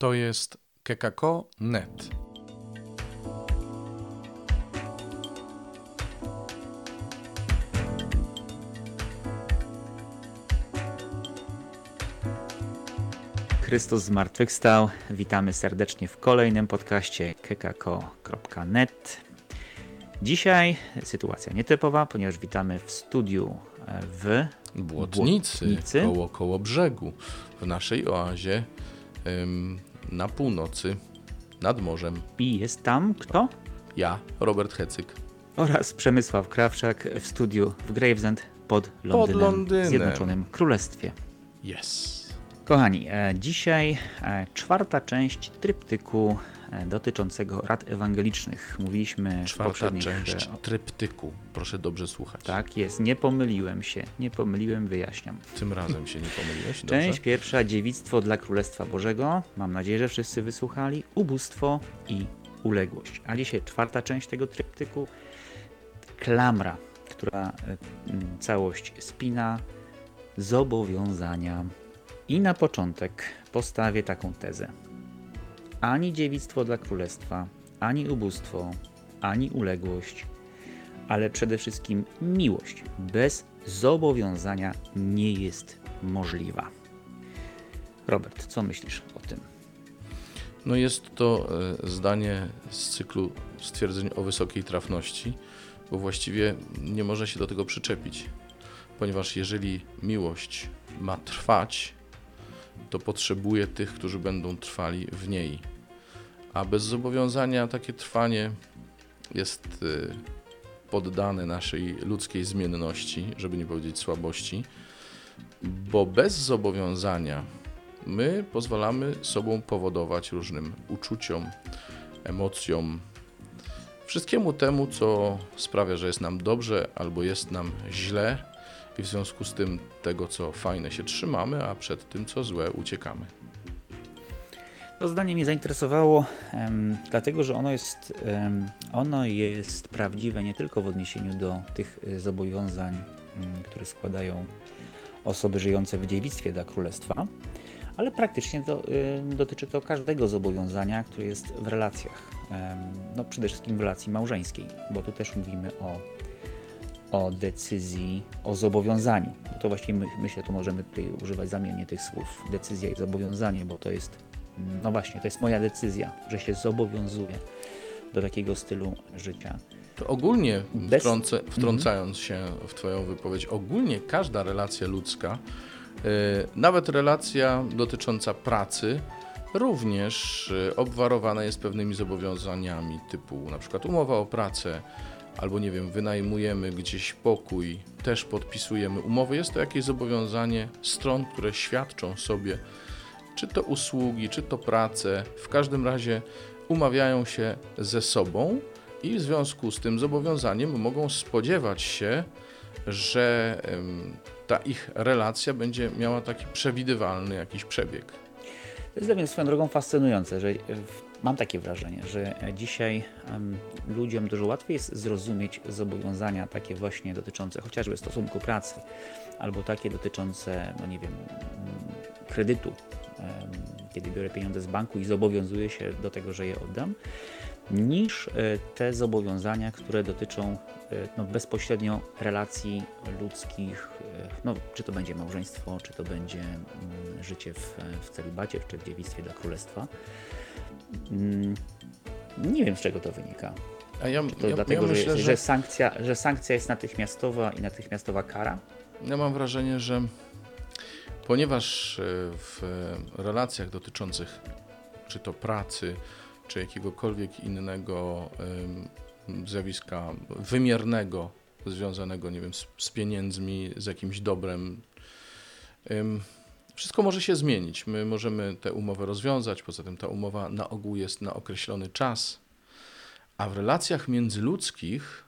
To jest kekako.net. Chrystus zmartwychwstał. Witamy serdecznie w kolejnym podcaście kekako.net. Dzisiaj sytuacja nietypowa, ponieważ witamy w studiu e, w Błotnicy, Błotnicy. koło, koło brzegu, w naszej oazie ym, na północy, nad morzem. i jest tam kto? Ja, Robert Hecyk. Oraz Przemysław Krawczak w studiu w Gravesend pod Londynem, Londynem. w Zjednoczonym Królestwie. Yes. Kochani, e, dzisiaj e, czwarta część tryptyku dotyczącego rad ewangelicznych. Mówiliśmy w Czwarta poprzednich, część e, o- tryptyku. Proszę dobrze słuchać. Tak jest, nie pomyliłem się, nie pomyliłem, wyjaśniam. Tym razem się nie pomyliłeś? Dobrze? Część pierwsza, dziewictwo dla Królestwa Bożego. Mam nadzieję, że wszyscy wysłuchali. Ubóstwo i uległość. A dzisiaj czwarta część tego tryptyku. Klamra, która e, całość spina. Zobowiązania. I na początek postawię taką tezę. Ani dziewictwo dla Królestwa, ani ubóstwo, ani uległość, ale przede wszystkim miłość bez zobowiązania nie jest możliwa. Robert, co myślisz o tym? No jest to e, zdanie z cyklu stwierdzeń o wysokiej trafności, bo właściwie nie można się do tego przyczepić, ponieważ jeżeli miłość ma trwać, to potrzebuje tych, którzy będą trwali w niej. A bez zobowiązania takie trwanie jest e, poddane naszej ludzkiej zmienności, żeby nie powiedzieć słabości, bo bez zobowiązania my pozwalamy sobą powodować różnym uczuciom, emocjom, wszystkiemu temu, co sprawia, że jest nam dobrze albo jest nam źle, i w związku z tym tego, co fajne, się trzymamy, a przed tym, co złe, uciekamy. To zdanie mnie zainteresowało, em, dlatego że ono jest, em, ono jest prawdziwe nie tylko w odniesieniu do tych y, zobowiązań, mm, które składają osoby żyjące w dziewictwie dla królestwa, ale praktycznie to, y, dotyczy to każdego zobowiązania, które jest w relacjach. No przede wszystkim w relacji małżeńskiej, bo tu też mówimy o, o decyzji, o zobowiązaniu. No to właściwie my, myślę, tu możemy tutaj używać zamiennie tych słów decyzja i zobowiązanie, bo to jest no właśnie, to jest moja decyzja, że się zobowiązuję do takiego stylu życia. To ogólnie, Bez- wtrącę, wtrącając się w Twoją wypowiedź, ogólnie każda relacja ludzka, yy, nawet relacja dotycząca pracy, również yy, obwarowana jest pewnymi zobowiązaniami, typu na przykład umowa o pracę, albo nie wiem, wynajmujemy gdzieś pokój, też podpisujemy umowę. Jest to jakieś zobowiązanie stron, które świadczą sobie, czy to usługi, czy to pracę, w każdym razie umawiają się ze sobą i w związku z tym zobowiązaniem mogą spodziewać się, że ta ich relacja będzie miała taki przewidywalny jakiś przebieg. To jest dla mnie swoją drogą fascynujące, że w- mam takie wrażenie, że dzisiaj em, ludziom dużo łatwiej jest zrozumieć zobowiązania takie właśnie dotyczące chociażby stosunku pracy, albo takie dotyczące, no nie wiem, kredytu, em, kiedy biorę pieniądze z banku i zobowiązuję się do tego, że je oddam, niż e, te zobowiązania, które dotyczą e, no, bezpośrednio relacji ludzkich, e, no, czy to będzie małżeństwo, czy to będzie mm, życie w, w celibacie, czy w dziewictwie dla królestwa. Mm, Nie wiem, z czego to wynika. A ja, To ja, dlatego, ja że, myślę, że, że sankcja, że sankcja jest natychmiastowa i natychmiastowa kara. ja mam wrażenie, że ponieważ e, w relacjach dotyczących czy to pracy, czy jakiegokolwiek innego zjawiska wymiernego, związanego, nie wiem, z, z pieniędzmi, z jakimś dobrem, em, wszystko może się zmienić. My możemy tę umowę rozwiązać, poza tym ta umowa na ogół jest na określony czas, a w relacjach międzyludzkich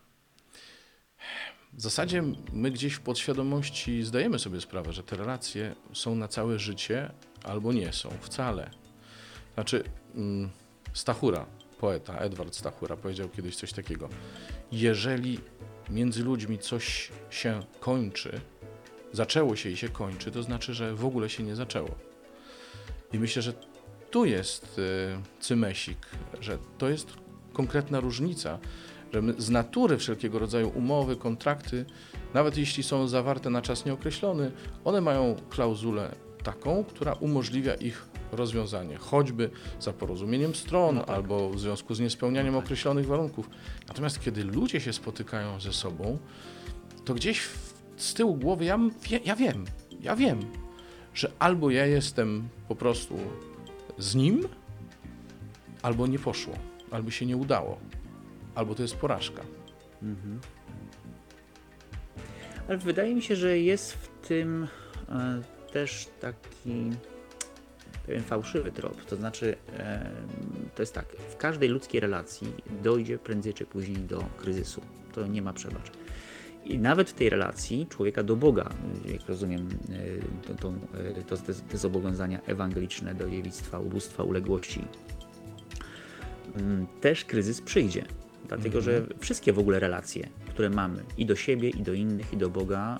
w zasadzie my gdzieś w podświadomości zdajemy sobie sprawę, że te relacje są na całe życie albo nie są wcale. Znaczy, mm, Stachura, poeta Edward Stachura powiedział kiedyś coś takiego. Jeżeli między ludźmi coś się kończy, zaczęło się i się kończy, to znaczy, że w ogóle się nie zaczęło. I myślę, że tu jest y, cymesik, że to jest konkretna różnica, że z natury wszelkiego rodzaju umowy, kontrakty, nawet jeśli są zawarte na czas nieokreślony, one mają klauzulę taką, która umożliwia ich rozwiązanie, choćby za porozumieniem stron No tak. albo w związku z niespełnianiem No tak. określonych warunków. Natomiast kiedy ludzie się spotykają ze sobą, to gdzieś w, z tyłu głowy ja, ja wiem, ja wiem, że albo ja jestem po prostu z nim, albo nie poszło, albo się nie udało, albo to jest porażka. Mhm. Ale wydaje mi się, że jest w tym e, też taki pewien fałszywy trop. To znaczy, e, to jest tak, w każdej ludzkiej relacji dojdzie prędzej czy później do kryzysu. To nie ma przebacz. I nawet w tej relacji człowieka do Boga, jak rozumiem, e, to, to, e, to, te, zobowiązania ewangeliczne do dziewictwa, ubóstwa, uległości, mm, też kryzys przyjdzie. Dlatego, że wszystkie w ogóle relacje, które mamy i do siebie, i do innych, i do Boga,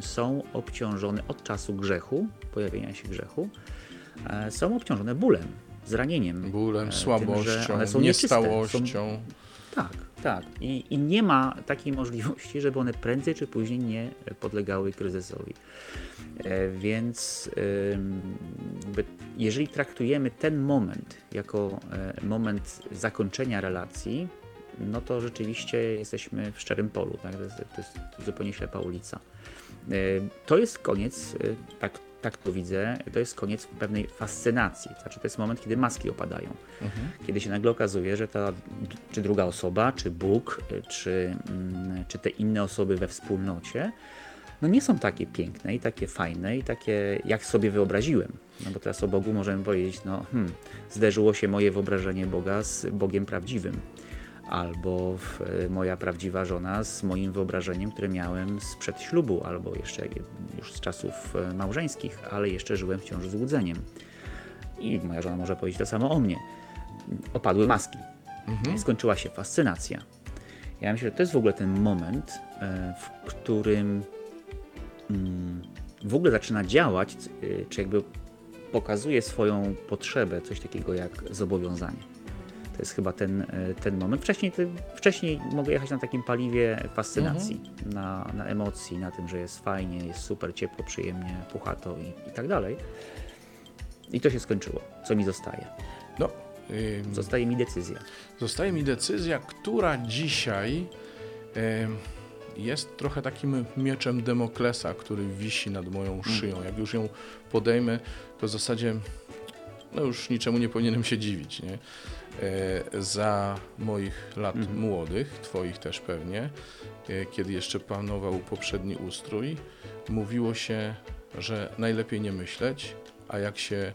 są obciążone od czasu grzechu, pojawienia się grzechu, e, są obciążone bólem, zranieniem. Bólem, tym, słabością, one są nieczyste, niestałością. Są, tak, tak. I, I nie ma takiej możliwości, żeby one prędzej czy później nie podlegały kryzysowi. E, Więc jeżeli traktujemy ten moment jako e, moment zakończenia relacji, no to rzeczywiście jesteśmy w szczerym polu. Tak? To, jest, to jest zupełnie ślepa ulica. E, To jest koniec, tak, tak to widzę, to jest koniec pewnej fascynacji. Znaczy, to jest moment, kiedy maski opadają Mhm. kiedy się nagle okazuje, że ta czy druga osoba, czy Bóg, czy, mm, czy te inne osoby we wspólnocie, no nie są takie piękne i takie fajne i takie, jak sobie wyobraziłem. No bo teraz o Bogu możemy powiedzieć, no hmm, zderzyło się moje wyobrażenie Boga z Bogiem prawdziwym. Albo y, moja prawdziwa żona z moim wyobrażeniem, które miałem sprzed ślubu, albo jeszcze już z czasów y, małżeńskich, ale jeszcze żyłem wciąż złudzeniem. I moja żona może powiedzieć to samo o mnie opadły maski. Mhm. Skończyła się fascynacja. Ja myślę, że to jest w ogóle ten moment, e, w którym mm, w ogóle zaczyna działać, czy jakby pokazuje swoją potrzebę, coś takiego jak zobowiązanie. To jest chyba ten, e, ten moment. Wcześniej, wcześniej mogę jechać na takim paliwie fascynacji, na, na emocji, na tym, że jest fajnie, jest super, ciepło, przyjemnie, puchato i, i tak dalej. I to się skończyło. Co mi zostaje? No, ym, Zostaje mi decyzja. Zostaje mi decyzja, która dzisiaj em, jest trochę takim mieczem Demoklesa, który wisi nad moją szyją. Jak już ją podejmę, to w zasadzie no już niczemu nie powinienem się dziwić. Nie? E, za moich lat Mhm. młodych, twoich też pewnie, e, kiedy jeszcze panował poprzedni ustrój, mówiło się, że najlepiej nie myśleć, a jak się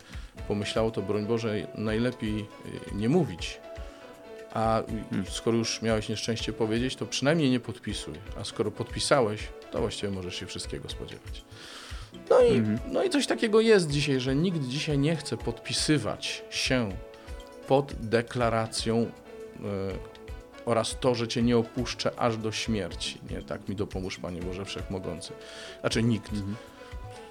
pomyślało, to broń Boże, najlepiej e, nie mówić. A Hmm. skoro już miałeś nieszczęście powiedzieć, to przynajmniej nie podpisuj. A skoro podpisałeś, to właściwie możesz się wszystkiego spodziewać. No i, Mhm. no i coś takiego jest dzisiaj, że nikt dzisiaj nie chce podpisywać się pod deklaracją e, oraz to, że cię nie opuszczę aż do śmierci. Nie, tak mi dopomóż Panie Boże Wszechmogący. Znaczy nikt. Mhm.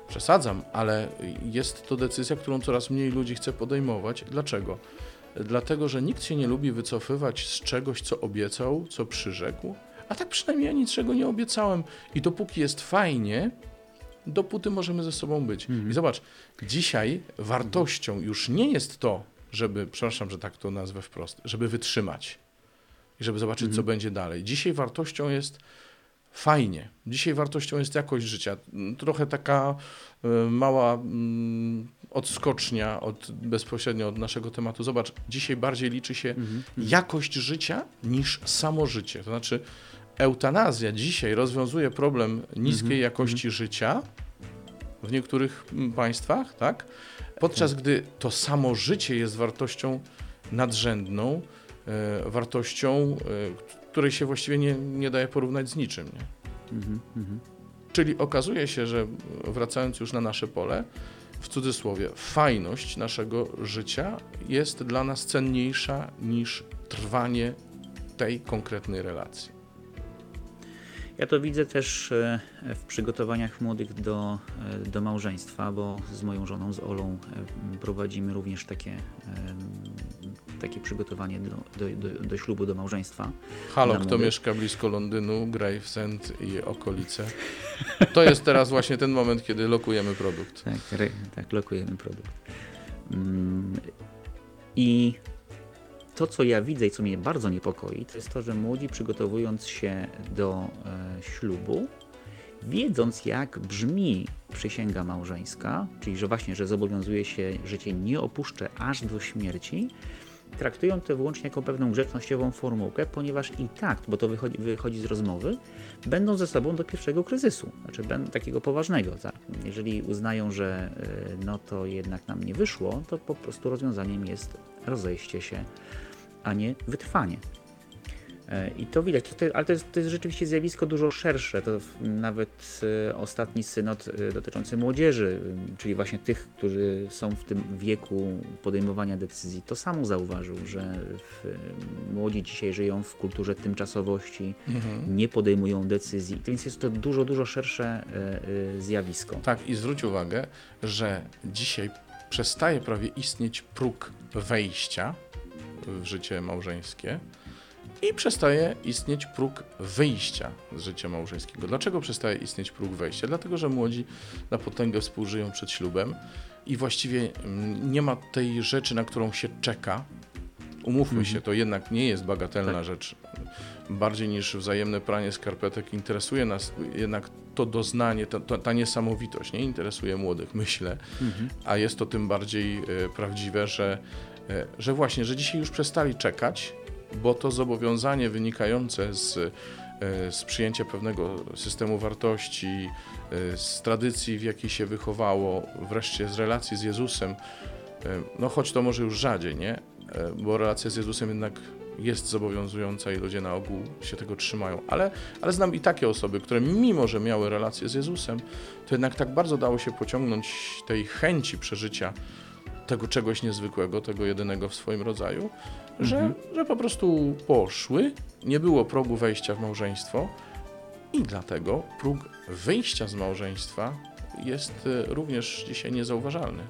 Przesadzam, ale jest to decyzja, którą coraz mniej ludzi chce podejmować. Dlaczego? Dlatego, że nikt się nie lubi wycofywać z czegoś, co obiecał, co przyrzekł, a tak przynajmniej ja niczego nie obiecałem. I dopóki jest fajnie, dopóty możemy ze sobą być. I zobacz, dzisiaj wartością już nie jest to, żeby, przepraszam, że tak to nazwę wprost, żeby wytrzymać i żeby zobaczyć, co będzie dalej. Dzisiaj wartością jest fajnie. Dzisiaj wartością jest jakość życia. Trochę taka y, mała mm, odskocznia od, bezpośrednio od naszego tematu. Zobacz, dzisiaj bardziej liczy się Mhm. jakość życia niż samo życie. To znaczy, eutanazja dzisiaj rozwiązuje problem niskiej Mhm, jakości życia w niektórych mm, państwach, tak? Podczas gdy to samo życie jest wartością nadrzędną, e, wartością, e, której się właściwie nie, nie daje porównać z niczym. Nie? Mhm. Mhm. Czyli okazuje się, że wracając już na nasze pole, w cudzysłowie, fajność naszego życia jest dla nas cenniejsza niż trwanie tej konkretnej relacji. Ja to widzę też e, w przygotowaniach młodych do, e, do małżeństwa, bo z moją żoną, z Olą, e, prowadzimy również takie, takie przygotowanie do, do, do, do ślubu, do małżeństwa. Halo, kto mieszka blisko Londynu, Gravesend i okolice. To jest teraz właśnie ten moment, kiedy lokujemy produkt. Tak, tak lokujemy produkt. Mm, I to, co ja widzę i co mnie bardzo niepokoi, to jest to, że młodzi przygotowując się do e, ślubu, wiedząc jak brzmi przysięga małżeńska, czyli że właśnie, że zobowiązuje się, że cię nie opuszczę aż do śmierci, traktują to wyłącznie jako pewną grzecznościową formułkę, ponieważ i tak, bo to wychodzi, wychodzi z rozmowy, będą ze sobą do pierwszego kryzysu, znaczy takiego poważnego. tak. Jeżeli uznają, że y, no to jednak nam nie wyszło, to po prostu rozwiązaniem jest rozejście się, a nie wytrwanie. E, I to widać, to, ale to jest, to jest rzeczywiście zjawisko dużo szersze. To nawet e, ostatni synod e, dotyczący młodzieży, czyli właśnie tych, którzy są w tym wieku podejmowania decyzji, to samo zauważył, że młodzi dzisiaj żyją w kulturze tymczasowości, nie podejmują decyzji, więc jest to dużo, dużo szersze zjawisko. Tak, i zwróć uwagę, że dzisiaj przestaje prawie istnieć próg wejścia w życie małżeńskie i przestaje istnieć próg wyjścia z życia małżeńskiego. Dlaczego przestaje istnieć próg wejścia? Dlatego, że młodzi na potęgę współżyją przed ślubem i właściwie nie ma tej rzeczy, na którą się czeka. Umówmy się, to jednak nie jest bagatelna Tak. rzecz. Bardziej niż wzajemne pranie skarpetek interesuje nas jednak to doznanie, ta, ta, ta niesamowitość, nie interesuje młodych, myślę, a jest to tym bardziej e, prawdziwe, że, że właśnie, że dzisiaj już przestali czekać, bo to zobowiązanie wynikające z, e, z przyjęcia pewnego systemu wartości, e, z tradycji, w jakiej się wychowało, wreszcie z relacji z Jezusem, e, no choć to może już rzadziej, nie? E, Bo relacja z Jezusem jednak jest zobowiązująca i ludzie na ogół się tego trzymają. Ale, ale znam i takie osoby, które mimo, że miały relację z Jezusem, to jednak tak bardzo dało się pociągnąć tej chęci przeżycia tego czegoś niezwykłego, tego jedynego w swoim rodzaju, że, że po prostu poszły, nie było progu wejścia w małżeństwo i dlatego próg wyjścia z małżeństwa jest e, również dzisiaj niezauważalny.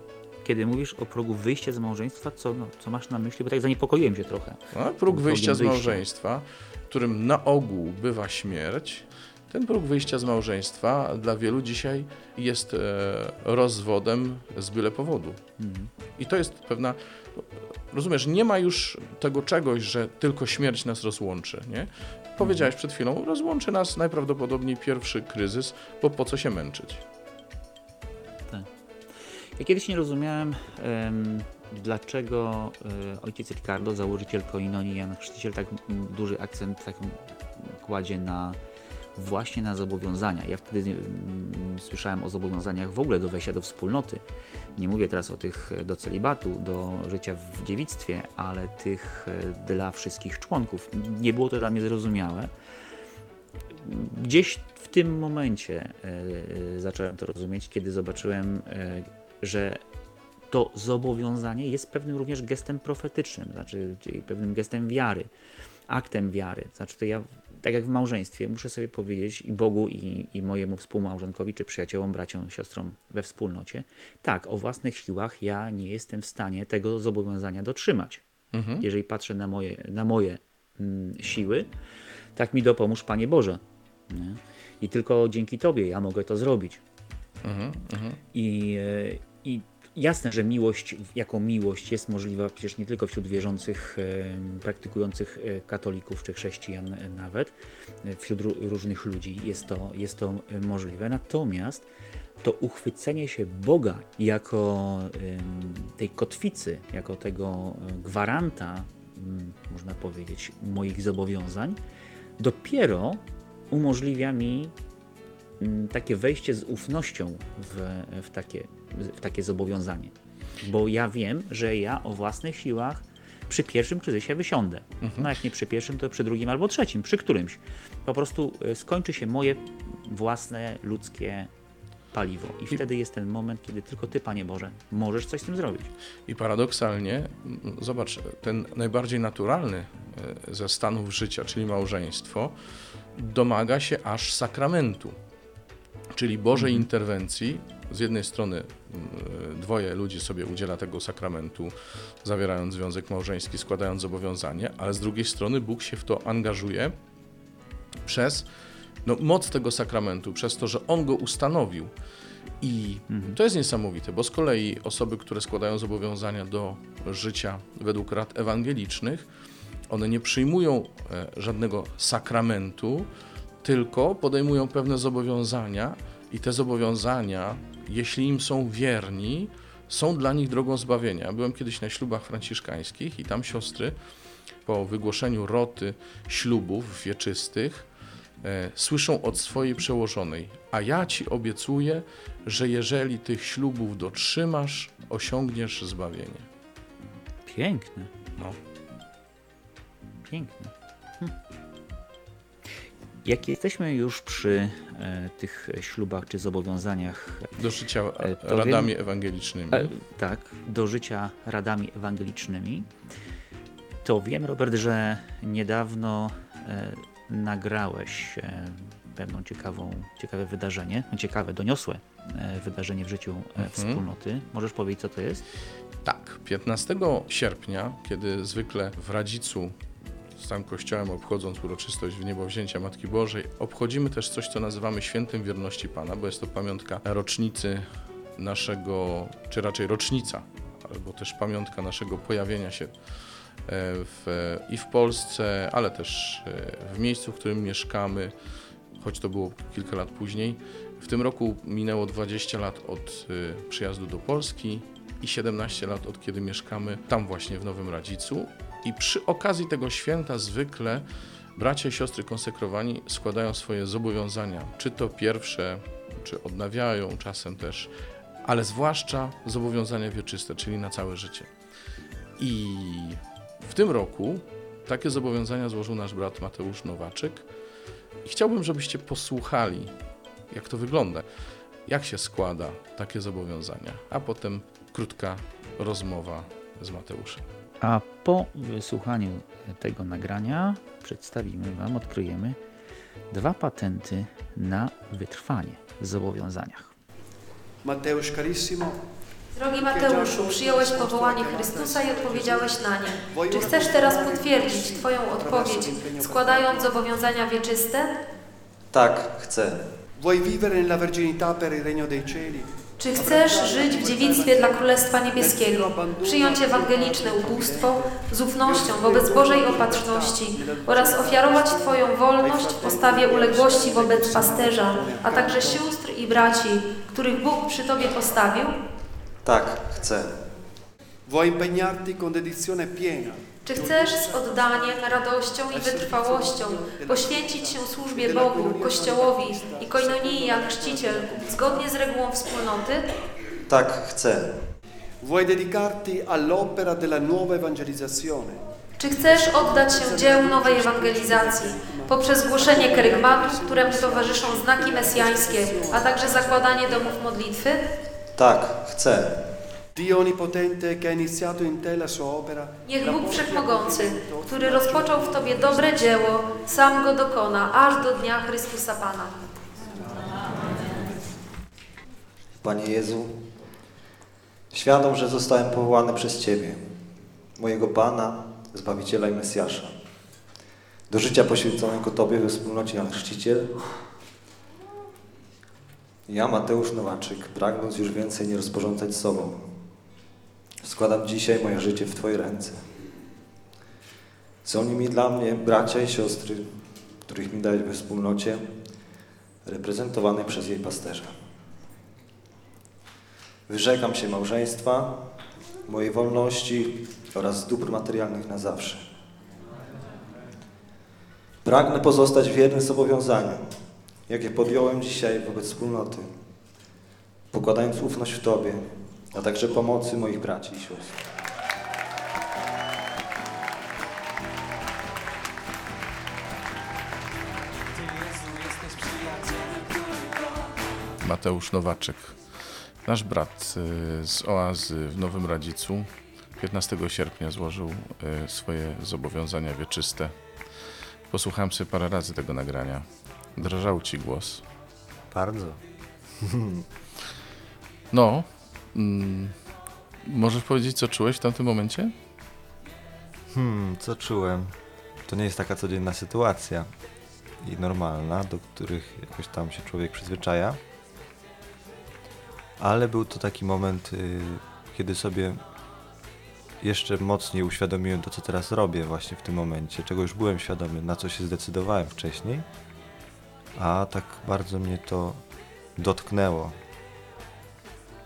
Kiedy mówisz o progu wyjścia z małżeństwa, co, no, co masz na myśli? Bo tak zaniepokoiłem się trochę. No, próg wyjścia z małżeństwa, którym na ogół bywa śmierć, ten próg wyjścia z małżeństwa dla wielu dzisiaj jest e, rozwodem z byle powodu. Mhm. I to jest pewna. Rozumiesz, nie ma już tego czegoś, że tylko śmierć nas rozłączy. Nie? Powiedziałeś przed chwilą, rozłączy nas najprawdopodobniej pierwszy kryzys, bo po co się męczyć? Ja kiedyś nie rozumiałem, em, dlaczego e, ojciec Ricardo, założyciel Koinonii Jan Chrzciciel, tak duży akcent tak kładzie na właśnie na zobowiązania. Ja wtedy mm, słyszałem o zobowiązaniach w ogóle do wejścia do wspólnoty. Nie mówię teraz o tych e, do celibatu, do życia w dziewictwie, ale tych e, dla wszystkich członków. Nie było to dla mnie zrozumiałe. Gdzieś w tym momencie e, zacząłem to rozumieć, kiedy zobaczyłem, że to zobowiązanie jest pewnym również gestem profetycznym, znaczy pewnym gestem wiary, aktem wiary. Znaczy to ja, tak jak w małżeństwie, muszę sobie powiedzieć i Bogu, i, i mojemu współmałżonkowi, czy przyjaciołom, braciom, siostrom we wspólnocie, tak, o własnych siłach ja nie jestem w stanie tego zobowiązania dotrzymać. Mhm. Jeżeli patrzę na moje, na moje mm, siły, tak mi dopomóż Panie Boże. Nie? I tylko dzięki Tobie ja mogę to zrobić. Mhm. Mhm. I, e, I jasne, że miłość, jako miłość jest możliwa przecież nie tylko wśród wierzących, praktykujących e, katolików czy chrześcijan nawet, wśród ró- różnych ludzi jest to, jest to e, możliwe. Natomiast to uchwycenie się Boga jako tej kotwicy, jako tego e, gwaranta, można powiedzieć, moich zobowiązań, dopiero umożliwia mi takie wejście z ufnością w, w, takie, w takie zobowiązanie. Bo ja wiem, że ja o własnych siłach przy pierwszym kryzysie wysiądę. No jak nie przy pierwszym, to przy drugim albo trzecim, przy którymś. Po prostu e, skończy się moje własne ludzkie paliwo. I wtedy jest ten moment, kiedy tylko Ty, Panie Boże, możesz coś z tym zrobić. I paradoksalnie, m, zobacz, ten najbardziej naturalny e, ze stanów życia, czyli małżeństwo, domaga się aż sakramentu, czyli Bożej Mhm. interwencji. Z jednej strony mm, dwoje ludzi sobie udziela tego sakramentu, zawierając związek małżeński, składając zobowiązanie, ale z drugiej strony Bóg się w to angażuje przez no, moc tego sakramentu, przez to, że On go ustanowił. I Mhm. to jest niesamowite, bo z kolei osoby, które składają zobowiązania do życia według rad ewangelicznych, one nie przyjmują e, żadnego sakramentu, tylko podejmują pewne zobowiązania i te zobowiązania, jeśli im są wierni, są dla nich drogą zbawienia. Byłem kiedyś na ślubach franciszkańskich i tam siostry po wygłoszeniu roty ślubów wieczystych e, słyszą od swojej przełożonej, a ja ci obiecuję, że jeżeli tych ślubów dotrzymasz, osiągniesz zbawienie. Piękne. No. Piękne. Hm. Jak jesteśmy już przy e, tych ślubach czy zobowiązaniach, Do życia E, radami ewangelicznymi. e, tak, do życia radami ewangelicznymi, to wiem, Robert, że niedawno e, nagrałeś e, pewną ciekawą, ciekawe wydarzenie, no, ciekawe, doniosłe e, wydarzenie w życiu Mhm. wspólnoty. Możesz powiedzieć, co to jest? Tak, 15 sierpnia, kiedy zwykle w Radzicu z całym kościołem obchodząc uroczystość w niebowzięcia Matki Bożej, obchodzimy też coś, co nazywamy Świętym Wierności Pana, bo jest to pamiątka rocznicy naszego, czy raczej rocznica, albo też pamiątka naszego pojawienia się e, w, i w Polsce, ale też e, w miejscu, w którym mieszkamy, choć to było kilka lat później. W tym roku minęło 20 lat od e, przyjazdu do Polski i 17 lat od kiedy mieszkamy tam właśnie w Nowym Radzicu. I przy okazji tego święta zwykle bracia i siostry konsekrowani składają swoje zobowiązania, czy to pierwsze, czy odnawiają czasem też, ale zwłaszcza zobowiązania wieczyste, czyli na całe życie. I w tym roku takie zobowiązania złożył nasz brat Mateusz Nowaczyk. I chciałbym, żebyście posłuchali, jak to wygląda, jak się składa takie zobowiązania, a potem krótka rozmowa z Mateuszem. A po wysłuchaniu tego nagrania przedstawimy Wam, odkryjemy dwa patenty na wytrwanie w zobowiązaniach. Mateusz carissimo, Drogi Mateuszu, przyjąłeś powołanie Chrystusa i odpowiedziałeś na nie. Czy chcesz teraz potwierdzić Twoją odpowiedź, składając zobowiązania wieczyste? Tak, chcę. vuoi vivere nella verginità per il regno dei cieli? Czy chcesz żyć w dziewictwie dla Królestwa Niebieskiego, przyjąć ewangeliczne ubóstwo z ufnością wobec Bożej opatrzności oraz ofiarować Twoją wolność w postawie uległości wobec pasterza, a także sióstr i braci, których Bóg przy Tobie postawił? Tak, chcę. Vuoi impegnarti con dedizione piena? Czy chcesz z oddaniem, radością i wytrwałością poświęcić się służbie Bogu, Kościołowi i koinonii jak chrzciciel, zgodnie z regułą wspólnoty? Tak, chcę. Vuoi dedicarti all'opera della nuova evangelizzazione? Czy chcesz oddać się dziełu nowej ewangelizacji poprzez głoszenie kerygmatów, któremu towarzyszą znaki mesjańskie, a także zakładanie domów modlitwy? Tak, chcę. Dio Onnipotente che ha iniziato in te la sua opera, Niech Bóg Wszechmogący, który rozpoczął w Tobie dobre dzieło, sam go dokona, aż do dnia Chrystusa Pana. Panie Jezu, świadom, że zostałem powołany przez Ciebie, mojego Pana, Zbawiciela i Mesjasza, do życia poświęconego Tobie we wspólnocie Jan Chrzciciel. Ja, Mateusz Nowaczyk, pragnąc już więcej nie rozporządzać sobą, składam dzisiaj moje życie w Twoje ręce. Są nimi dla mnie bracia i siostry, których mi dałeś we wspólnocie, reprezentowanej przez jej pasterza. Wyrzekam się małżeństwa, mojej wolności oraz dóbr materialnych na zawsze. Pragnę pozostać wierny zobowiązaniom, jakie podjąłem dzisiaj wobec wspólnoty, pokładając ufność w Tobie, a także pomocy moich braci i sióstr. Mateusz Nowaczek, nasz brat y, z Oazy w Nowym Radzicu, 15 sierpnia złożył y, swoje zobowiązania wieczyste Posłuchałem sobie parę razy tego nagrania. Drżał ci głos. Bardzo. No, mm, możesz powiedzieć, co czułeś w tamtym momencie? Hmm, co czułem? To nie jest taka codzienna sytuacja i normalna, do których jakoś tam się człowiek przyzwyczaja. Ale był to taki moment, y, kiedy sobie jeszcze mocniej uświadomiłem to, co teraz robię właśnie w tym momencie, czego już byłem świadomy, na co się zdecydowałem wcześniej, a tak bardzo mnie to dotknęło.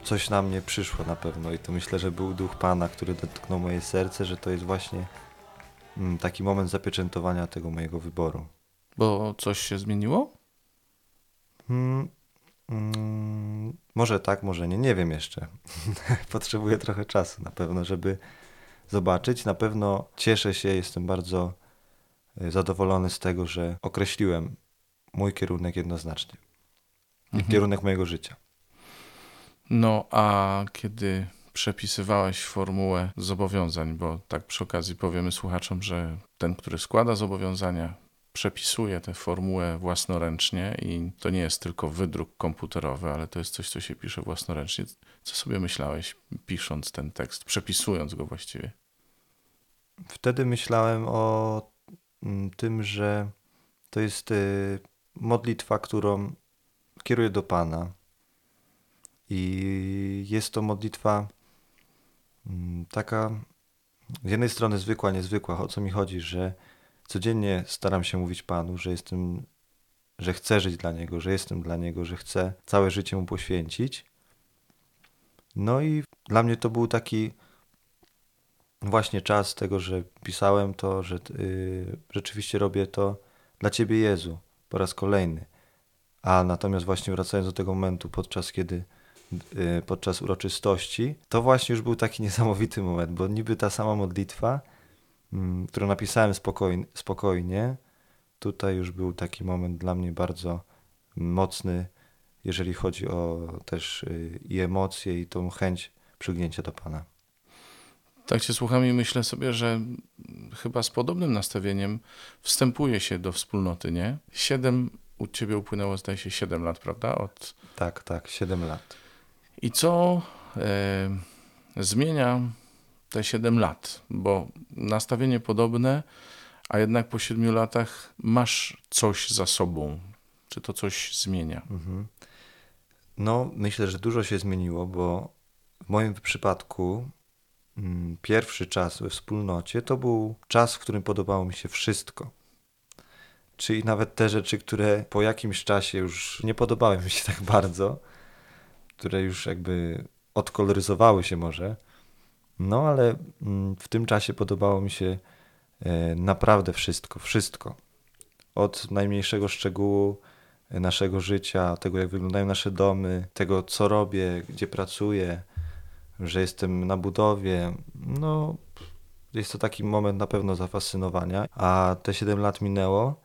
Coś na mnie przyszło na pewno i to myślę, że był duch Pana, który dotknął moje serce, że to jest właśnie mm, taki moment zapieczętowania tego mojego wyboru. Bo coś się zmieniło? Hmm, mm, może tak, może nie, nie wiem jeszcze. Potrzebuję trochę czasu na pewno, żeby zobaczyć. Na pewno cieszę się, jestem bardzo y, zadowolony z tego, że określiłem mój kierunek jednoznacznie. Mhm. Kierunek mojego życia. No, a kiedy przepisywałeś formułę zobowiązań, bo tak przy okazji powiemy słuchaczom, że ten, który składa zobowiązania, przepisuje tę formułę własnoręcznie i to nie jest tylko wydruk komputerowy, ale to jest coś, co się pisze własnoręcznie. Co sobie myślałeś, pisząc ten tekst, przepisując go właściwie? Wtedy myślałem o mm, tym, że to jest y, modlitwa, którą kieruję do Pana. I jest to modlitwa mm, taka z jednej strony zwykła, niezwykła. O co mi chodzi, że codziennie staram się mówić Panu, że jestem, że chcę żyć dla Niego, że jestem dla Niego, że chcę całe życie Mu poświęcić. No i dla mnie to był taki właśnie czas tego, że pisałem to, że y, rzeczywiście robię to dla Ciebie, Jezu, po raz kolejny. A natomiast właśnie wracając do tego momentu, podczas kiedy podczas uroczystości, to właśnie już był taki niesamowity moment, bo niby ta sama modlitwa, mm, którą napisałem spokojnie, spokojnie, tutaj już był taki moment dla mnie bardzo mocny, jeżeli chodzi o też y, i emocje, i tą chęć przygnięcia do Pana. Tak cię słucham i myślę sobie, że chyba z podobnym nastawieniem wstępuje się do wspólnoty, nie? Siedem, u ciebie upłynęło zdaje się siedem lat, prawda? Od... Tak, tak, 7 lat. I co e, zmienia te siedem lat? Bo nastawienie podobne, a jednak po siedmiu latach masz coś za sobą. Czy to coś zmienia? Mhm. No, myślę, że dużo się zmieniło, bo w moim przypadku mm, pierwszy czas we wspólnocie to był czas, w którym podobało mi się wszystko. Czyli nawet te rzeczy, które po jakimś czasie już nie podobały mi się tak bardzo, które już jakby odkoloryzowały się może. No, ale mm, w tym czasie podobało mi się e, naprawdę wszystko, wszystko. Od najmniejszego szczegółu naszego życia, tego jak wyglądają nasze domy, tego co robię, gdzie pracuję, że jestem na budowie. No, jest to taki moment na pewno zafascynowania. A te 7 lat minęło.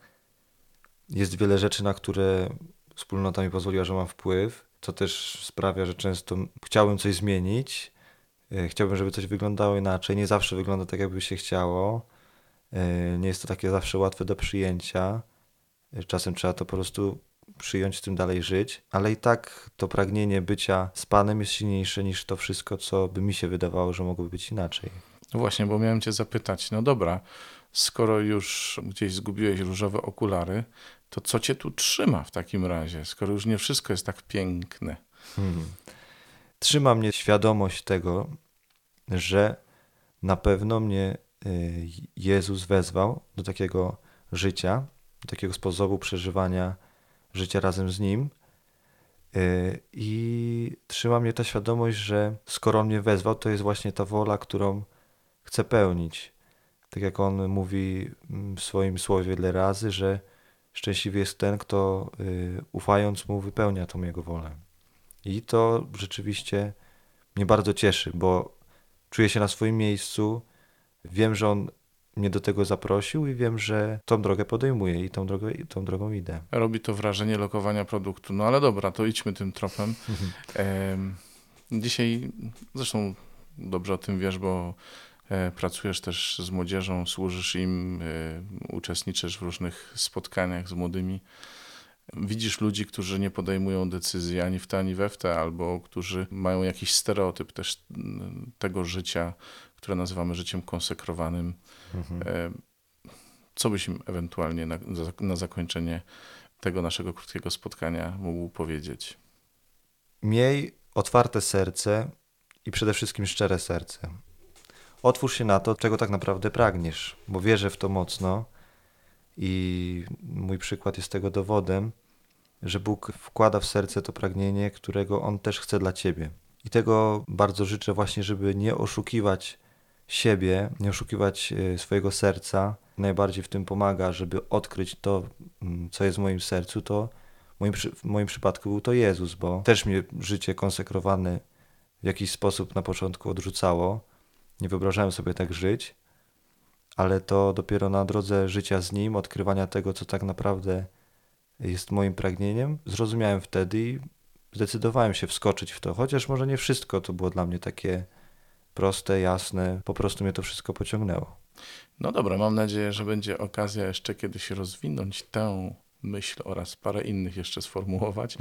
Jest wiele rzeczy, na które wspólnota mi pozwoliła, że mam wpływ, co też sprawia, że często chciałbym coś zmienić. E, Chciałbym, żeby coś wyglądało inaczej. Nie zawsze wygląda tak, jakby się chciało. E, Nie jest to takie zawsze łatwe do przyjęcia. E, Czasem trzeba to po prostu przyjąć, z tym dalej żyć, ale i tak to pragnienie bycia z Panem jest silniejsze niż to wszystko, co by mi się wydawało, że mogłoby być inaczej. No właśnie, bo miałem cię zapytać, no dobra, skoro już gdzieś zgubiłeś różowe okulary, to co cię tu trzyma w takim razie, skoro już nie wszystko jest tak piękne? Hmm. Trzyma mnie świadomość tego, że na pewno mnie y, Jezus wezwał do takiego życia, do takiego sposobu przeżywania życia razem z Nim. Y, I trzyma mnie ta świadomość, że skoro On mnie wezwał, to jest właśnie ta wola, którą chcę pełnić. Tak jak On mówi mm, w swoim słowie wiele razy, że szczęśliwy jest ten, kto y, ufając Mu wypełnia tą Jego wolę. I to rzeczywiście mnie bardzo cieszy, bo czuję się na swoim miejscu. Wiem, że On mnie do tego zaprosił i wiem, że tą drogę podejmuję i tą, drogę, tą drogą idę. Robi to wrażenie lokowania produktu. No ale dobra, to idźmy tym tropem. Em, Dzisiaj, zresztą dobrze o tym wiesz, bo pracujesz też z młodzieżą, służysz im, e, uczestniczysz w różnych spotkaniach z młodymi. Widzisz ludzi, którzy nie podejmują decyzji ani w te, ani we w te, albo którzy mają jakiś stereotyp też mm, tego życia, które nazywamy życiem konsekrowanym. E, Co byś im ewentualnie na, na zakończenie tego naszego krótkiego spotkania mógł powiedzieć? Miej otwarte serce i przede wszystkim szczere serce. Otwórz się na to, czego tak naprawdę pragniesz, bo wierzę w to mocno i mój przykład jest tego dowodem, że Bóg wkłada w serce to pragnienie, którego On też chce dla ciebie. I tego bardzo życzę właśnie, żeby nie oszukiwać siebie, nie oszukiwać e, swojego serca. Najbardziej w tym pomaga, żeby odkryć to, mm, co jest w moim sercu, to w moim, w moim przypadku był to Jezus, bo też mnie życie konsekrowane w jakiś sposób na początku odrzucało. Nie wyobrażałem sobie tak żyć, ale to dopiero na drodze życia z Nim, odkrywania tego, co tak naprawdę jest moim pragnieniem, zrozumiałem wtedy i zdecydowałem się wskoczyć w to, chociaż może nie wszystko to było dla mnie takie proste, jasne, po prostu mnie to wszystko pociągnęło. No dobra, mam nadzieję, że będzie okazja jeszcze kiedyś rozwinąć tę myśl oraz parę innych jeszcze sformułować.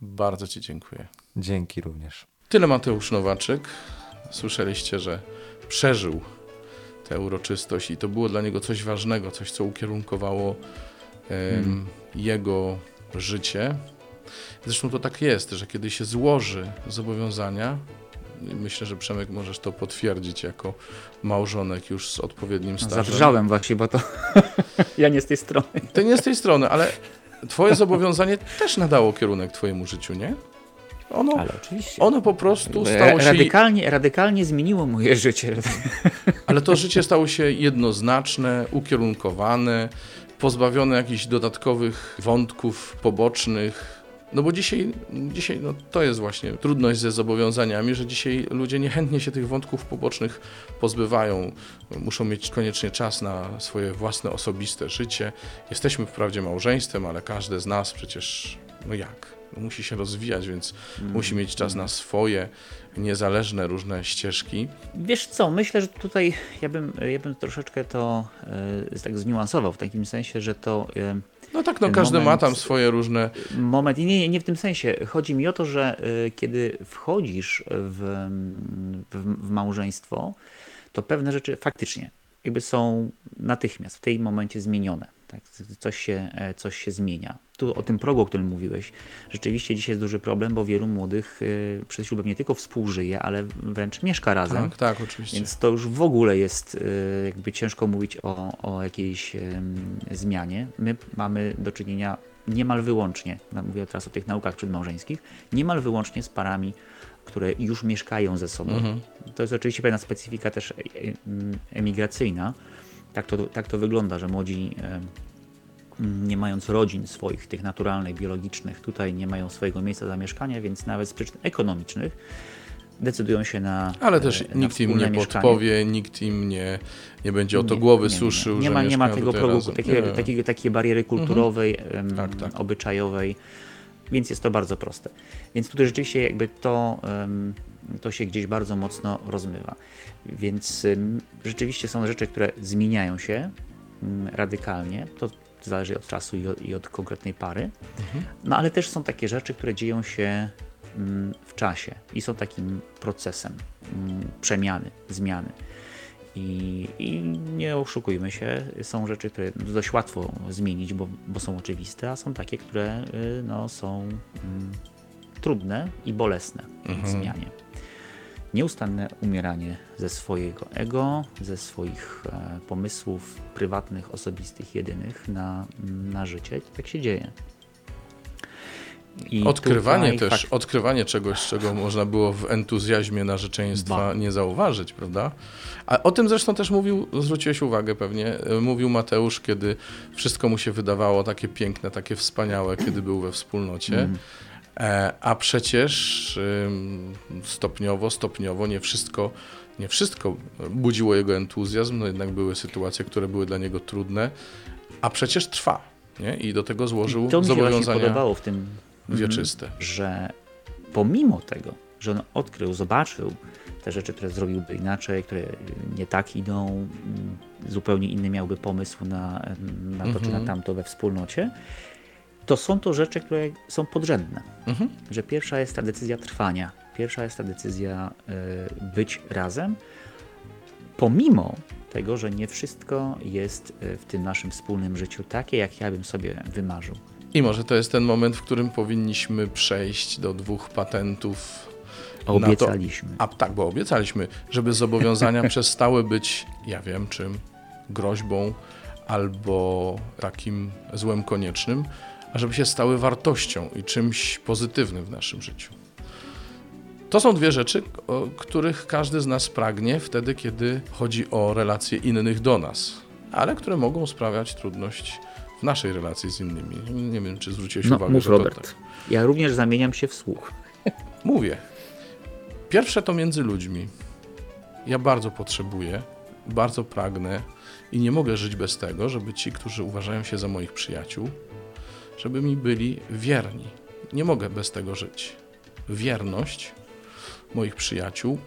Bardzo Ci dziękuję. Dzięki również. Tyle Mateusz Nowaczyk. Słyszeliście, że przeżył tę uroczystość i to było dla niego coś ważnego, coś, co ukierunkowało em, jego życie. Zresztą to tak jest, że kiedy się złoży zobowiązania, myślę, że Przemek możesz to potwierdzić jako małżonek już z odpowiednim stażem. Zadrżałem właśnie, bo to ja nie z tej strony. To nie z tej strony, ale twoje zobowiązanie też nadało kierunek twojemu życiu, nie? Ono, Ale oczywiście. ono po prostu stało się radykalnie, radykalnie zmieniło moje życie. Ale to życie stało się jednoznaczne, ukierunkowane, pozbawione jakichś dodatkowych wątków pobocznych. No bo dzisiaj, dzisiaj no to jest właśnie trudność ze zobowiązaniami, że dzisiaj ludzie niechętnie się tych wątków pobocznych pozbywają. Muszą mieć koniecznie czas na swoje własne osobiste życie. Jesteśmy wprawdzie małżeństwem, ale każdy z nas przecież, no jak? Musi się rozwijać, więc musi mieć czas na swoje niezależne różne ścieżki. Wiesz co, myślę, że tutaj ja bym, ja bym troszeczkę to e, tak zniuansował w takim sensie, że to e, No tak, no każdy ma moment- tam swoje różne. moment, i nie, nie w tym sensie. Chodzi mi o to, że e, kiedy wchodzisz w, w, w małżeństwo, to pewne rzeczy faktycznie jakby są natychmiast w tym momencie zmienione. Tak? Coś, się, coś się zmienia. Tu o tym progu, o którym mówiłeś, rzeczywiście dzisiaj jest duży problem, bo wielu młodych e, przed ślubem nie tylko współżyje, ale wręcz mieszka razem. Tak, tak, oczywiście. Więc to już w ogóle jest y, jakby ciężko mówić o, o jakiejś em, zmianie. My mamy do czynienia niemal wyłącznie, mówię teraz o tych naukach przedmałżeńskich, niemal wyłącznie z parami, które już mieszkają ze sobą. Mhm. To jest oczywiście pewna specyfika też em, emigracyjna. Tak to, tak to wygląda, że młodzi nie mając rodzin swoich, tych naturalnych, biologicznych, tutaj nie mają swojego miejsca zamieszkania, więc nawet z przyczyn ekonomicznych decydują się na Ale też e, na nikt im nie mieszkanie. podpowie, nikt im nie, nie będzie o to Nie, głowy nie, nie, suszył, Nie, że nie ma, nie ma tego progu, takiej, Nie. takiej, takiej bariery kulturowej, em, Tak, tak. obyczajowej, więc jest to bardzo proste. Więc tutaj rzeczywiście jakby to, to się gdzieś bardzo mocno rozmywa. Więc rzeczywiście są rzeczy, które zmieniają się mm, radykalnie. To zależy od czasu i od, i od konkretnej pary. No ale też są takie rzeczy, które dzieją się mm, w czasie i są takim procesem mm, przemiany, zmiany. I, I nie oszukujmy się, są rzeczy, które dość łatwo zmienić, bo, bo są oczywiste, a są takie, które y, no, są mm, trudne i bolesne w zmianie. Nieustanne umieranie ze swojego ego, ze swoich e, pomysłów prywatnych, osobistych, jedynych na, na życie. Tak się dzieje. I Odkrywanie też, fakt- odkrywanie czegoś, czego można było w entuzjazmie narzeczeństwa Ba. nie zauważyć, prawda? A o tym zresztą też mówił, zwróciłeś uwagę pewnie, e, mówił Mateusz, kiedy wszystko mu się wydawało takie piękne, takie wspaniałe, kiedy był we wspólnocie. Mhm. E, A przecież stopniowo, stopniowo nie wszystko, nie wszystko budziło jego entuzjazm, no jednak były sytuacje, które były dla niego trudne, a przecież trwa, nie? I do tego złożył I to mi się zobowiązania podobało w tym, wieczyste. że pomimo tego, że on odkrył, zobaczył te rzeczy, które zrobiłby inaczej, które nie tak idą, mm, zupełnie inny miałby pomysł na, na to czy na Mhm. tamto we wspólnocie, to są to rzeczy, które są podrzędne. Mhm. Że pierwsza jest ta decyzja trwania, pierwsza jest ta decyzja y, być razem, pomimo tego, że nie wszystko jest y, w tym naszym wspólnym życiu takie, jak ja bym sobie wymarzył. I może to jest ten moment, w którym powinniśmy przejść do dwóch patentów. na to- Obiecaliśmy. A tak, bo obiecaliśmy, żeby zobowiązania przestały być, ja wiem czym, groźbą albo takim złem koniecznym, a żeby się stały wartością i czymś pozytywnym w naszym życiu. To są dwie rzeczy, których każdy z nas pragnie wtedy, kiedy chodzi o relacje innych do nas, ale które mogą sprawiać trudność w naszej relacji z innymi. Nie wiem, czy zwróciłeś No, uwagę, mów że to Robert. tak. Ja również zamieniam się w słuch. Mówię. Pierwsze to między ludźmi. Ja bardzo potrzebuję, bardzo pragnę i nie mogę żyć bez tego, żeby ci, którzy uważają się za moich przyjaciół, żeby mi byli wierni. Nie mogę bez tego żyć. Wierność moich przyjaciół.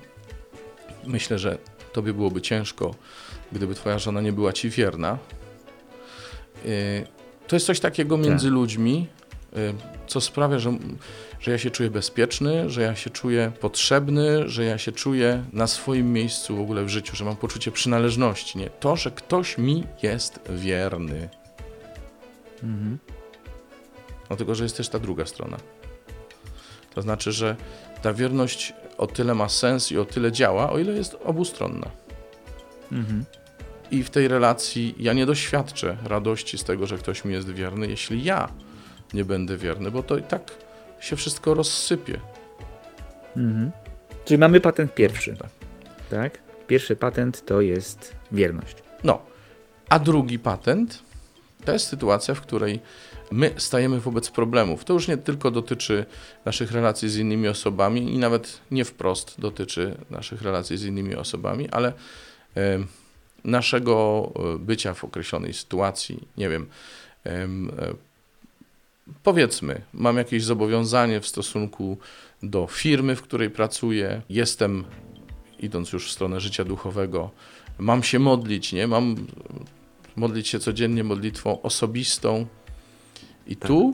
Myślę, że tobie byłoby ciężko, gdyby twoja żona nie była ci wierna. Yy, To jest coś takiego między ludźmi, yy, co sprawia, że, że ja się czuję bezpieczny, że ja się czuję potrzebny, że ja się czuję na swoim miejscu w ogóle w życiu, że mam poczucie przynależności. Nie? To, że ktoś mi jest wierny. Mhm. No tylko, że jest też ta druga strona. To znaczy, że ta wierność o tyle ma sens i o tyle działa, o ile jest obustronna. Mhm. I w tej relacji ja nie doświadczę radości z tego, że ktoś mi jest wierny, jeśli ja nie będę wierny, bo to i tak się wszystko rozsypie. Mhm. Czyli mamy patent pierwszy, Tak. tak? Pierwszy patent to jest wierność. No, a drugi patent to jest sytuacja, w której my stajemy wobec problemów. To już nie tylko dotyczy naszych relacji z innymi osobami i nawet nie wprost dotyczy naszych relacji z innymi osobami, ale naszego e, bycia w określonej sytuacji. Nie wiem, em, e, powiedzmy, mam jakieś zobowiązanie w stosunku do firmy, w której pracuję, jestem, idąc już w stronę życia duchowego, mam się modlić, nie? Mam modlić się codziennie modlitwą osobistą. I tu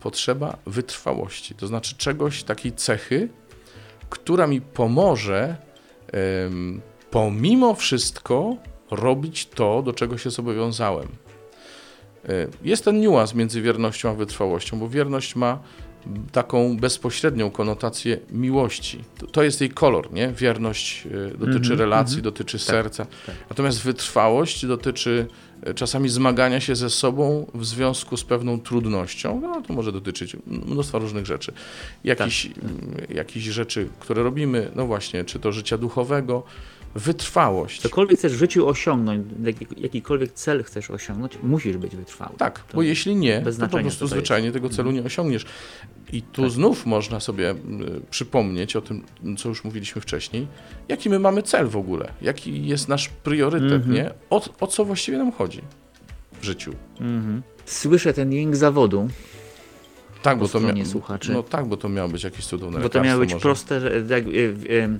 potrzeba wytrwałości, to znaczy czegoś, takiej cechy, która mi pomoże em, pomimo wszystko robić to, do czego się zobowiązałem. E, Jest ten niuans między wiernością a wytrwałością, bo wierność ma taką bezpośrednią konotację miłości. To, to jest jej kolor, nie? Wierność e, dotyczy Mhm, relacji, mhm. dotyczy Tak, serca. tak. Natomiast wytrwałość dotyczy czasami zmagania się ze sobą w związku z pewną trudnością. No, to może dotyczyć mnóstwa różnych rzeczy. Jakiś, Tak, m, jakichś rzeczy, które robimy, no właśnie, czy to życia duchowego. Wytrwałość. Cokolwiek chcesz w życiu osiągnąć, jaki- jakikolwiek cel chcesz osiągnąć, musisz być wytrwały. Tak, To bo jeśli nie, to po prostu to zwyczajnie jest. tego celu nie osiągniesz. I tu Tak. znów można sobie y, przypomnieć o tym, co już mówiliśmy wcześniej, jaki my mamy cel w ogóle, jaki jest nasz priorytet, Mhm. nie? O, o co właściwie nam chodzi w życiu. Mhm. Słyszę ten jęk zawodu, Tak, bo to, mia- słuchaczy. no, tak, bo to miało być jakieś cudowne bo to miało być może. proste, jak, y, y,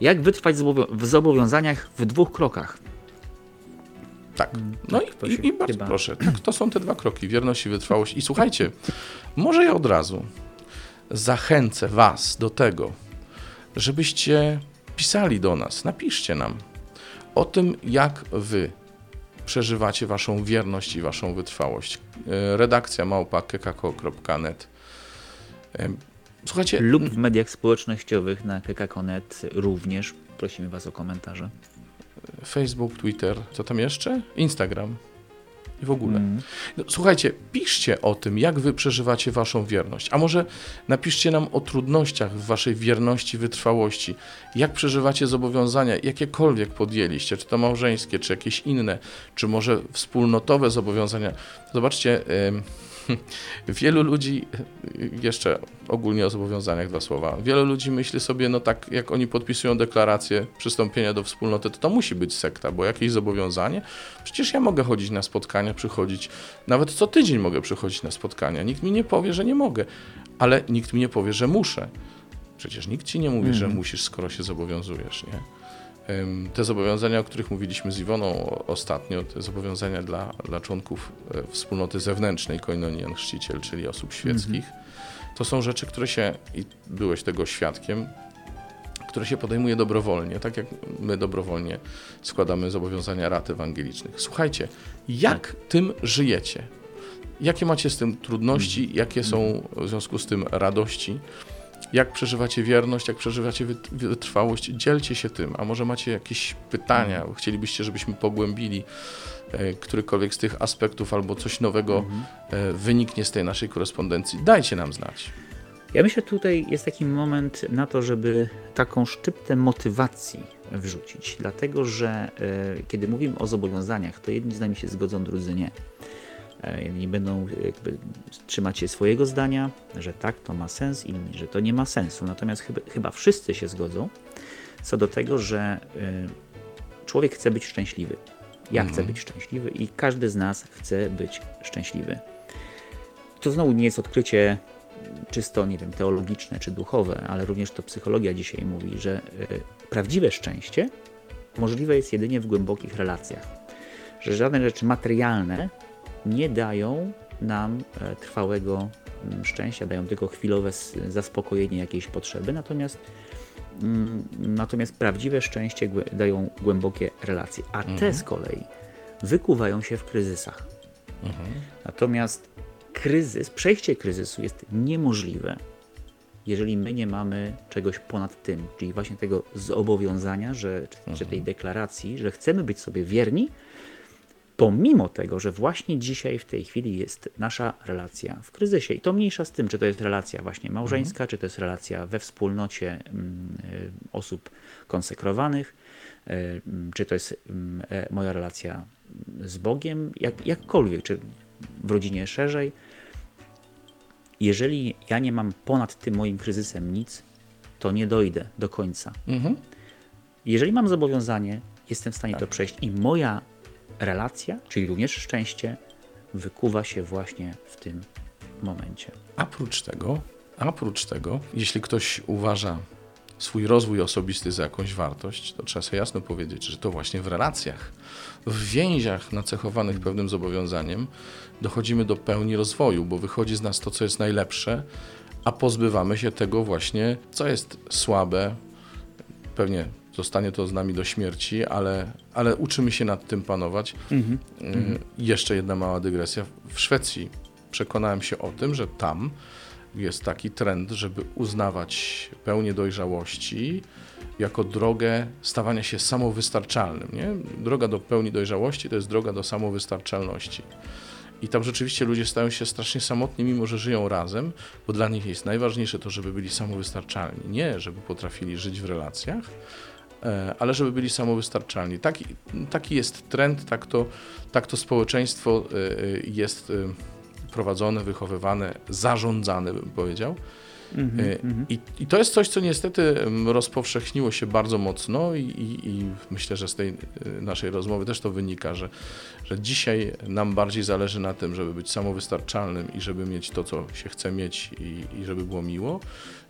jak wytrwać w zobowiązaniach w dwóch krokach. Tak. No tak, i, się i, i bardzo chyba- proszę, tak, to są te dwa kroki, wierność i wytrwałość. I słuchajcie, może ja od razu zachęcę Was do tego, żebyście pisali do nas, napiszcie nam o tym, jak Wy przeżywacie Waszą wierność i Waszą wytrwałość. E, Redakcja małpa kekako.net Em, Słuchajcie, Lub w mediach społecznościowych na kk.net również. Prosimy Was o komentarze. Facebook, Twitter, co tam jeszcze? Instagram i w ogóle. Mm. No, słuchajcie, piszcie o tym, jak wy przeżywacie waszą wierność. A może napiszcie nam o trudnościach w waszej wierności, wytrwałości. Jak przeżywacie zobowiązania, jakiekolwiek podjęliście, czy to małżeńskie, czy jakieś inne, czy może wspólnotowe zobowiązania. Zobaczcie, ym, wielu ludzi, jeszcze ogólnie o zobowiązaniach dwa słowa, wielu ludzi myśli sobie, no tak jak oni podpisują deklarację przystąpienia do wspólnoty, to to musi być sekta, bo jakieś zobowiązanie, Przecież ja mogę chodzić na spotkania, przychodzić, nawet co tydzień mogę przychodzić na spotkania. Nikt mi nie powie, że nie mogę, ale nikt mi nie powie, że muszę. Przecież nikt ci nie mówi, że Mhm. musisz, skoro się zobowiązujesz, nie? Te zobowiązania, o których mówiliśmy z Iwoną ostatnio, te zobowiązania dla, dla członków e, wspólnoty zewnętrznej Koinonian Chrzciciel, czyli osób świeckich, to są rzeczy, które się, i byłeś tego świadkiem, które się podejmuje dobrowolnie, tak jak my dobrowolnie składamy zobowiązania rat ewangelicznych. Słuchajcie, jak tym żyjecie? Jakie macie z tym trudności? Jakie są w związku z tym radości? Jak przeżywacie wierność, jak przeżywacie wyt- wytrwałość? Dzielcie się tym. A może macie jakieś pytania? Chcielibyście, żebyśmy pogłębili e, którykolwiek z tych aspektów albo coś nowego e, wyniknie z tej naszej korespondencji? Dajcie nam znać. Ja myślę, tutaj jest taki moment na to, żeby taką szczyptę motywacji wrzucić, dlatego że e, kiedy mówimy o zobowiązaniach, to jedni z nami się zgodzą, drudzy nie. Jedni będą jakby trzymać się swojego zdania, że tak, to ma sens, inni, że to nie ma sensu. Natomiast chyba, chyba wszyscy się zgodzą co do tego, że e, człowiek chce być szczęśliwy. Ja chcę być szczęśliwy i każdy z nas chce być szczęśliwy. To znowu nie jest odkrycie czysto, nie wiem, teologiczne czy duchowe, ale również to psychologia dzisiaj mówi, że y, prawdziwe szczęście możliwe jest jedynie w głębokich relacjach. Że żadne rzeczy materialne nie dają nam e, trwałego mm, szczęścia, dają tylko chwilowe zaspokojenie jakiejś potrzeby, natomiast mm, Natomiast prawdziwe szczęście dają głębokie relacje, a te z kolei wykuwają się w kryzysach. Natomiast kryzys, przejście kryzysu jest niemożliwe, jeżeli my nie mamy czegoś ponad tym, czyli właśnie tego zobowiązania, że, czy, czy tej deklaracji, że chcemy być sobie wierni, pomimo tego, że właśnie dzisiaj, w tej chwili jest nasza relacja w kryzysie. I to mniejsza z tym, czy to jest relacja właśnie małżeńska, czy to jest relacja we wspólnocie mm, y, osób konsekrowanych, y, mm, czy to jest mm, e, moja relacja z Bogiem, jak, jakkolwiek, czy w rodzinie szerzej. Jeżeli ja nie mam ponad tym moim kryzysem nic, to nie dojdę do końca. Mhm. Jeżeli mam zobowiązanie, jestem w stanie to przejść i moja relacja, czyli również szczęście, wykuwa się właśnie w tym momencie. Oprócz tego, oprócz tego, jeśli ktoś uważa swój rozwój osobisty za jakąś wartość, to trzeba sobie jasno powiedzieć, że to właśnie w relacjach, w więziach nacechowanych pewnym zobowiązaniem dochodzimy do pełni rozwoju, bo wychodzi z nas to, co jest najlepsze, a pozbywamy się tego właśnie, co jest słabe. Pewnie zostanie to z nami do śmierci, ale, ale uczymy się nad tym panować. Y, Jeszcze jedna mała dygresja. W Szwecji przekonałem się o tym, że tam jest taki trend, żeby uznawać pełnię dojrzałości jako drogę stawania się samowystarczalnym. Nie? Droga do pełni dojrzałości to jest droga do samowystarczalności. I tam rzeczywiście ludzie stają się strasznie samotni, mimo że żyją razem, bo dla nich jest najważniejsze to, żeby byli samowystarczalni. Nie, żeby potrafili żyć w relacjach, ale żeby byli samowystarczalni. Taki, taki jest trend, tak to, tak to społeczeństwo e, e, jest e, prowadzone, wychowywane, zarządzane, bym powiedział. E, I, I to jest coś, co niestety rozpowszechniło się bardzo mocno i, i, i myślę, że z tej e, naszej rozmowy też to wynika, że, że dzisiaj nam bardziej zależy na tym, żeby być samowystarczalnym i żeby mieć to, co się chce mieć i, i żeby było miło,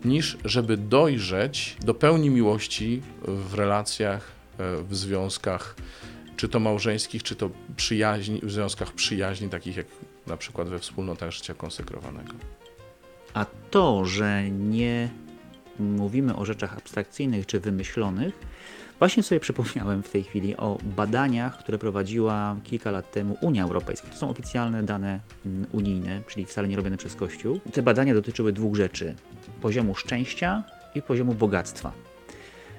niż żeby dojrzeć do pełni miłości w relacjach, e, w związkach, czy to małżeńskich, czy to przyjaźni, w związkach przyjaźni, takich jak na przykład we wspólnotach życia konsekrowanego. A to, że nie mówimy o rzeczach abstrakcyjnych czy wymyślonych, właśnie sobie przypomniałem w tej chwili o badaniach, które prowadziła kilka lat temu Unia Europejska. To są oficjalne dane mm, unijne, czyli wcale nie robione przez Kościół. Te badania dotyczyły dwóch rzeczy: poziomu szczęścia i poziomu bogactwa.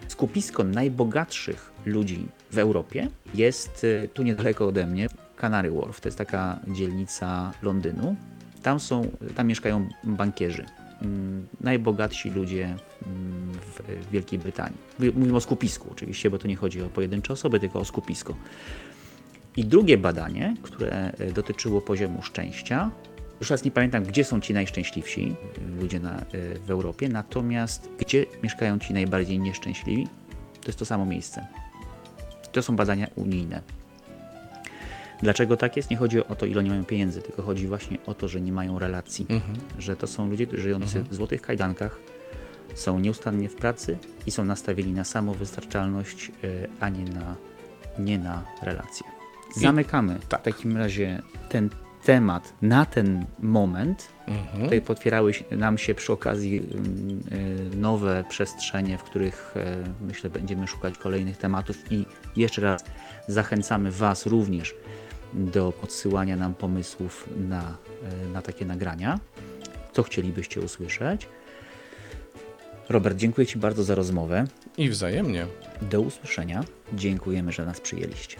Skupisko najbogatszych ludzi w Europie jest y, tu niedaleko ode mnie, Canary Wharf. To jest taka dzielnica Londynu. Tam, są, tam mieszkają bankierzy. Mm, Najbogatsi ludzie mm, w Wielkiej Brytanii. Mówimy o skupisku oczywiście, bo to nie chodzi o pojedyncze osoby, tylko o skupisko. I drugie badanie, które e, dotyczyło poziomu szczęścia. Już raz nie pamiętam, gdzie są ci najszczęśliwsi e, ludzie na, e, w Europie, natomiast gdzie mieszkają ci najbardziej nieszczęśliwi, to jest to samo miejsce. To są badania unijne. Dlaczego tak jest? Nie chodzi o to, ile oni mają pieniędzy, tylko chodzi właśnie o to, że nie mają relacji. Że to są ludzie którzy żyjący w złotych kajdankach, są nieustannie w pracy i są nastawieni na samowystarczalność, e, a nie na, nie na relacje. Zamykamy tak. w takim razie ten temat na ten moment. Mhm. Tutaj potwierały nam się przy okazji ym, y, nowe przestrzenie, w których e, myślę będziemy szukać kolejnych tematów i jeszcze raz zachęcamy Was również do podsyłania nam pomysłów na, e, na takie nagrania. Co chcielibyście usłyszeć? Robert, dziękuję Ci bardzo za rozmowę. I wzajemnie. Do usłyszenia. Dziękujemy, że nas przyjęliście.